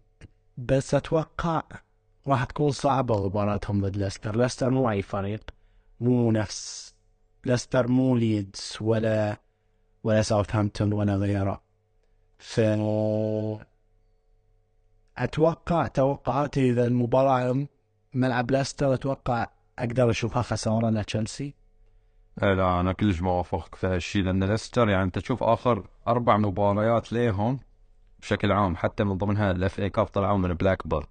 بس أتوقع راح تكون صعبة مباراتهم ضد ليستر. ليستر مو أي فريق مو نفس. ليستر مو ليدز ولا ولا ساوثهامبتون ولا غيره. ف أتوقع توقعاتي إذا المباراة ملعب ليستر أتوقع أقدر أشوفها خسارة لتشيلسي إيه لا أنا كلش موافقك في هالشيء لأن ليستر يعني أنت تشوف آخر أربع مباريات ليهم بشكل عام حتى من ضمنها ال FA Cup طلعوا من بلاكبيرن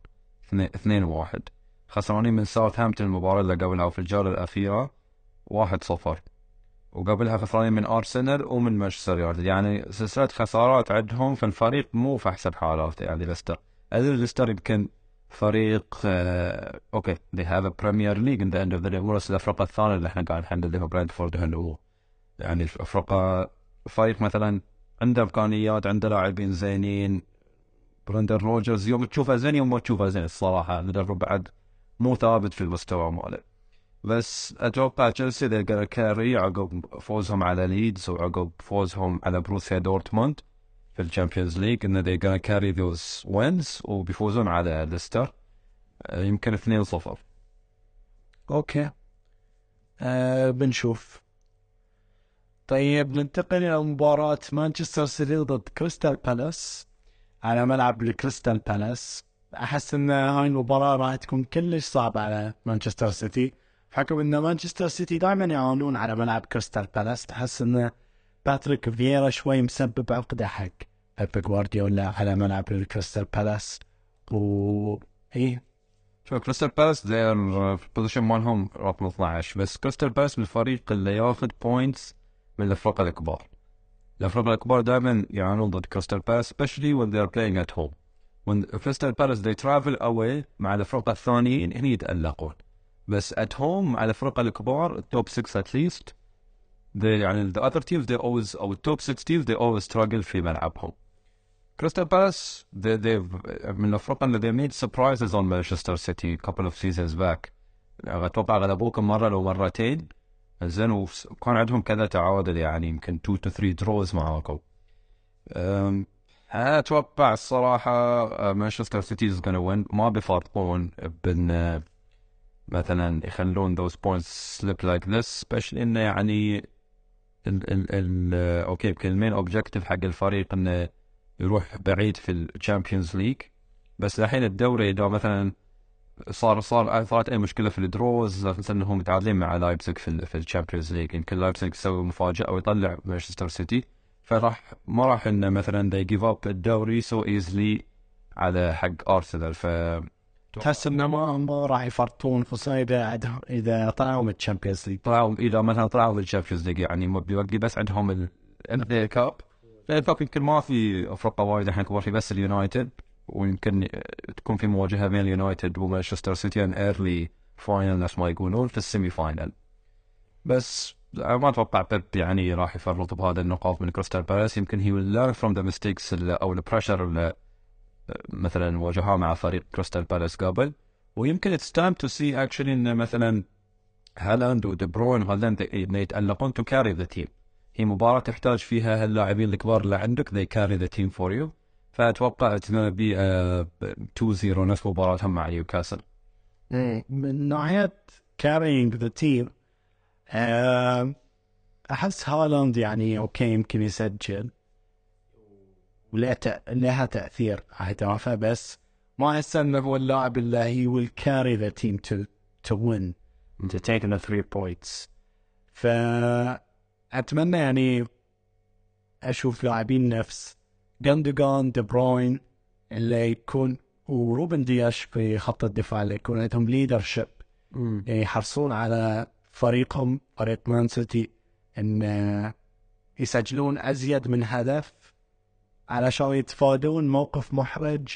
اثنين واحد. خسرانين من ساوثهامبتون المباراة اللي قبلها وفي الجولة الأخيرة واحد صفر. وقبلها خسرانين من أرسنال ومن مانشستر يونايتد. يعني سلسلة خسارات عندهم فالفريق مو في أحسن حالاته يعني ليستر. ليستر يمكن فريق آه okay they have a Premier League in the end of the day. الافرقه الثانية اللي إحنا قاعد نحددها برينتفورد هو. يعني الافرقه فريق مثلا عنده امكانيات عنده لاعبين زينين. بريندان رودجرز يوم تشوفه زين يوم ما تشوفه زين الصراحة. المدرب بعد مو ثابت في المستوى ماله. بس أتوقع تشيلسي they carry عقب فوزهم على ليدز وعقب فوزهم على بروسيا دورتموند في ال Champions League إن they gonna carry those wins وبيفوزون على ليستر. يمكن 2-0 okay. آه بنشوف. طيب ننتقل إلى مباراة مانشستر سيتي ضد كريستال بالاس. على ملعب الكريستال بالاس. أحس إن هاي المباراة راح تكون كلش صعبة على مانشستر سيتي. حكم إن مانشستر سيتي دائما يعانون على ملعب كريستال بالاس. تحس إن باتريك فييرا شوي مسبب عقدة حق بيب جوارديولا على ملعب الكريستال بالاس. و إيه. شوف كريستال بالاس في ال position مالهم رقم 12 بس كريستال بالاس من الفريق اللي ياخذ points من الافرقه الكبار. الافرقه الكبار دائما يعانون ضد كريستال بالاس especially when they are playing at home. When كريستال بالاس they travel away مع الافرقه الثانيين هني يتألقون. بس at home مع الافرقه الكبار ال top 6 at least. They يعني the other teams they always أو ال top 6 teams they always struggle في ملعبهم كريستال بالاس they, they've من اللي they made surprises on Manchester City a couple of seasons back. أتوقع غلبوكم مرة لو مرتين. زين وكان عندهم كذا تعادل يعني يمكن 2 to 3 draws معاكم. أنا أتوقع الصراحة مانشستر سيتي is gonna win. ما بيفرقون بإن مثلا يخلون those points slip like this especially إنه يعني ال ال ال okay يمكن ال main objective حق الفريق إنه يروح بعيد في ال Champions League بس الحين الدوري إذا مثلا صار صار صارت أي مشكلة في ال draws مثلا إنهم متعادلين مع لايبزيج في في ال Champions League يمكن لايبزيج يسوي مفاجأة ويطلع مانشستر سيتي فراح ما راح إنه مثلا they give up الدوري so easily على حق ارسنال ف تحس انه ما ما راح يفرطون خصوصا اذا إذا طلعوا من ال Champions League. طلعوا إذا مثلا طلعوا من ال Champions League يعني ما بيبقي بس عندهم ال FA Cup ال cup يمكن ما في افرقه وايد الحين كبار في بس اليونايتد ويمكن تكون في مواجهة بين اليونايتد ومانشستر سيتي an early final نفس ما يقولون في ال semi final بس ما أتوقع بيب يعني راح يفرط بهذا النقاط من كريستال بالاس. يمكن he learn the mistakes اللي أو ال pressure مثلا واجهها مع فريق كريستال بالاس قبل. ويمكن it's time to see actually إن مثلا هالاند ودي بروين إنه يتألقون to carry the team. هي مباراة تحتاج فيها هاللاعبين الكبار اللي عندك. The team for you. فأتوقع it's gonna be uh, 2-0 نفس مباراتهم مع نيوكاسل. من ناحية carrying the team آه، أحس هالاند يعني okay يمكن يسجل. وله تأ- لها تأثير. أهدافه بس ما أحس إنه هو اللاعب اللي he will carry the team to to win. To take the three points. فأتمنى يعني أشوف لاعبين نفس. جوندوجان دي بروين اللي يكون وروبن دياش في خط الدفاع اللي يكون عندهم leadership يحرصون على فريقهم فريق مان سيتي إن يسجلون أزيد من هدف علشان يتفادون موقف محرج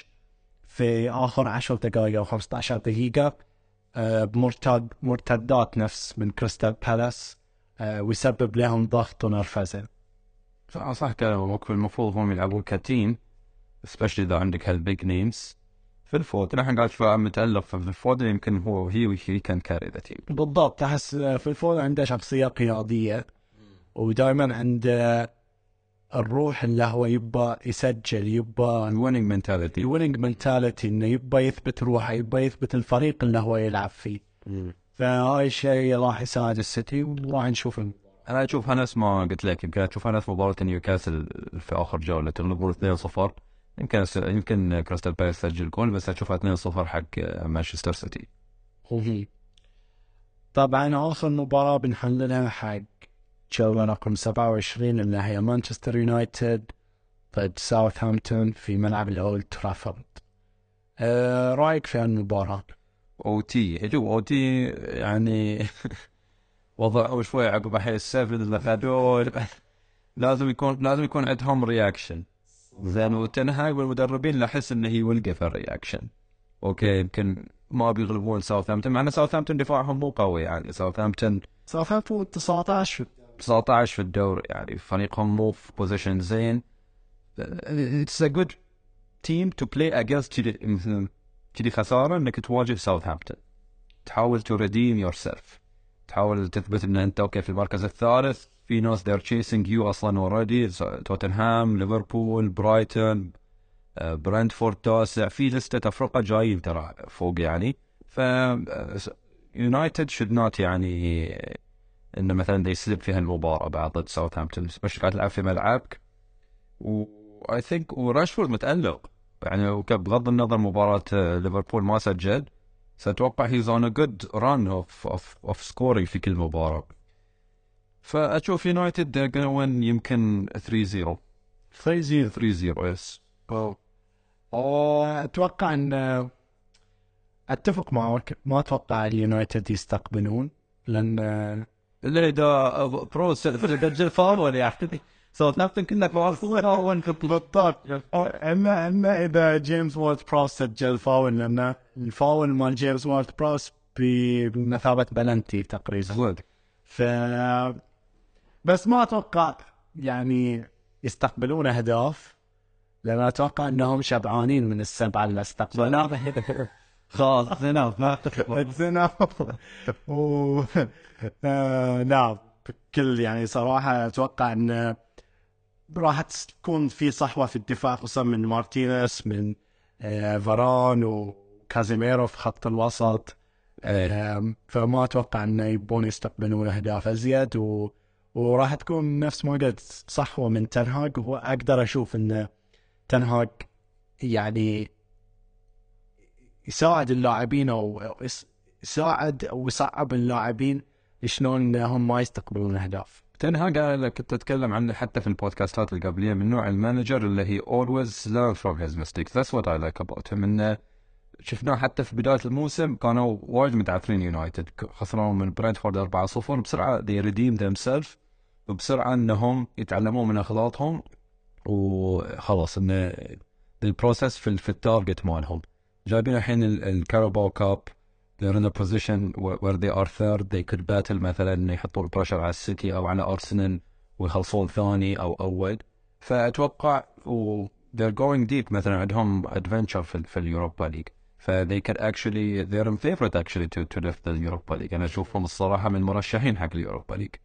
في آخر 10 دقائق أو 15 دقيقة آه، بمرتد مرتدات نفس من كريستال بالاس آه، ويسبب لهم ضغط ونرفزة. صح صح كلامك المفروض هم يلعبون ك team specially إذا عندك هال big names فيل فودن الحين قاعد شوي متألق فيل فودن يمكن هو he he can carry the team بالضبط تحس فيل فودن عنده شخصية قيادية ودائما عنده الروح اللي هو يبى يسجل يبى ال winning mentality ال winning mentality إنه يبى يثبت روحه يبى يثبت الفريق اللي هو يلعب فيه. فهاي الشيء راح يساعد السيتي وراح نشوف. أنا اشوفها نفس ما قلت لك يمكن اشوفها نفس مباراة نيوكاسل في آخر جولة. تغلبون 2-0 يمكن يمكن كريستال بالاس سجل جول بس أشوفها 2-0 حق مانشستر سيتي. طبعا آخر مباراة بنحللها حق جولة رقم 27 اللي هي مانشستر يونايتد ضد ساوثهامبتون في ملعب الأولد ترافورد. أه رأيك في المباراة؟ أو تي شوف أو تي يعني وضعوا شوي عقب الحين السفل اللي هذول لازم يكون لازم يكون عندهم رياكشن زين وتن هاج والمدربين لاحس انه يلقى في ال reaction okay يمكن ما بيغلبون ساوثهامبتون مع إن ساوثهامبتون دفاعهم مو قوي يعني ساوثهامبتون ساوثهامبتون 19 19 في الدوري يعني فريقهم مو في position زين. It's a good team to play against كذي خسارة إنك تواجه ساوثهامبتون تحاول to redeem yourself تحاول تثبت إن أنت okay في المركز الثالث. في ناس they're chasing you أصلا already توتنهام ليفربول برايتون برنتفورد تاسع. في لستة افرقة جايين ترى فوق يعني. ف يونايتد should not يعني إنه مثلا ي slip في هالمباراة بعد ضد ساوثهامبتون بس قاعد تلعب في ملعبك. و I think وراشفورد متألق. يعني بغض النظر مباراة آه، ليفربول ما سجل. سأتوقع he's on a good run of of of scoring في كل مباراة. فأشوف يونايتد they're gonna win يمكن 3-0 3 3-0 yes أتوقع إن أتفق معك. ما أتوقع اليونايتد يستقبلون. لأن اذا برو سجل فاول أخي ساوثهامبتون كنا فاول بالضبط. اما أما إذا جيمس وورد براوس سجل فاول لأن الفاول مال جيمس وورد براوس ب- بمثابة بلنتي تقريبا. ف بس ما أتوقع يعني يستقبلون اهداف لأن أتوقع إنهم شبعانين من السبعة اللي استقبلوها خلاص زين ما زين و نعم بكل يعني صراحة أتوقع إن راح تكون في صحوة في الدفاع خصوصا من مارتينيز من آه، فاران وكازيميرو في خط الوسط. آم، فما أتوقع انه يبون يستقبلون أهداف أزيد و... وراح تكون نفس ما قلت صحوة من تنهاج. وأقدر أشوف إن تنهاج يعني يساعد اللاعبين أو يساعد أو يصعب اللاعبين شلون إنهم ما يستقبلون أهداف. تنهاج أنا كنت أتكلم عنه حتى في البودكاستات اللي قبليه من نوع المانجر اللي هي always learn from his mistakes. That's what I like about him. إنه شفناه حتى في بداية الموسم كانوا وايد متعثرين يونايتد. خسروا من برنتفورد 4-0 بسرعة they redeemed themselves. وبسرعة إنهم يتعلمون من اغلاطهم وخلاص إنه ال process في ال target مالهم. جايبين الحين ال- الكاراباو كاب they're in a position where they are third. They could battle مثلا إنه يحطون ال pressure على السيتي أو على ارسنال ويخلصون ثاني أو أول. فأتوقع و they're going deep مثلا عندهم adventure في, في اليوروبا ليج. ف they can actually they're in favorite actually to to lift the Europa League. أنا أشوفهم الصراحة من المرشحين حق اليوروبا ليج.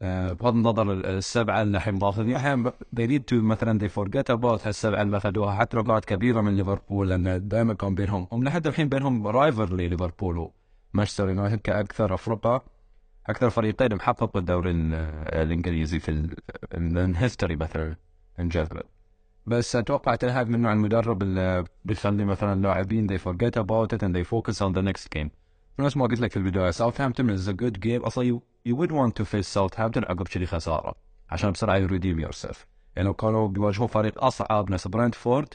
بغض النظر ال- السبعة اللي الحين ماخذين الحين they need to مثلا they forget about هالسبعة اللي أخذوها. حتى لو كانت كبيرة من ليفربول لأن دائما كان بينهم. هم لحد الحين بينهم rivalry ليفربول ومانشستر يونايتد كأكثر افرقه أكثر فريقين محقق الدوري ال- الإنجليزي في ال history مثلا in general بس أتوقع تنهاج من نوع المدرب اللي بيخلي مثلا اللاعبين they forget about it and they focus on the next game. نفس ما قلت لك في البداية ساوثهامبتون is a good game. أصلا you, would want to face ساوثهامبتون عقب كذي خساره عشان بسرعة ي redeem yourself يعني كانوا بيواجهوا فريق أصعب ناس برنتفورد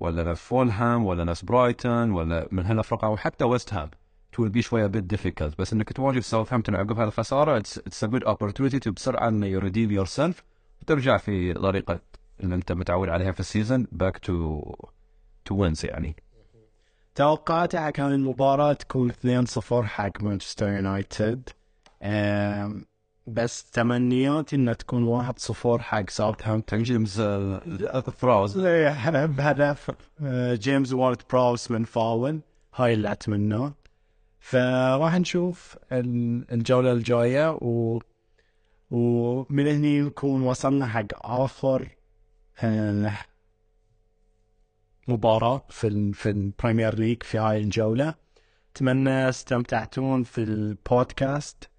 ولا ناس فولهام ولا ناس برايتون ولا من هالافرقه أو حتى ويست هام. it'll be شوية bit difficult بس إنك تواجه ساوثهامبتون عقب هالخساره it's a good opportunity to بسرعة إنه ي redeem yourself وترجع في طريقة اللي أنت متعود عليها في ال season back to to wins يعني. توقعاتي حق هاي المباراة تكون 2-0 حق مانشستر يونايتد. بس تمنياتي إنها تكون واحد صفر حق ساوثهامبتون جيمس براوس بهدف جيمس وارد براوس من فاول هاي اللي اتمناه فراح نشوف ال- الجولة الجاية و ومن هني نكون وصلنا حق آخر آه، مباراة في ال في البريمير ليج في هاي الجولة. أتمنى استمتعتون في البودكاست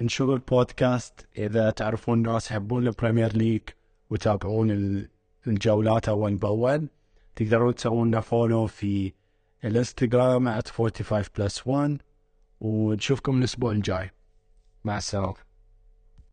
انشروا البودكاست إذا تعرفون ناس يحبون البريمير ليج وتابعون ال- الجولات أول بأول تقدرون تسوون لنا فولو في الإنستغرام at 45 plus 1 ونشوفكم الأسبوع الجاي. مع السلامة.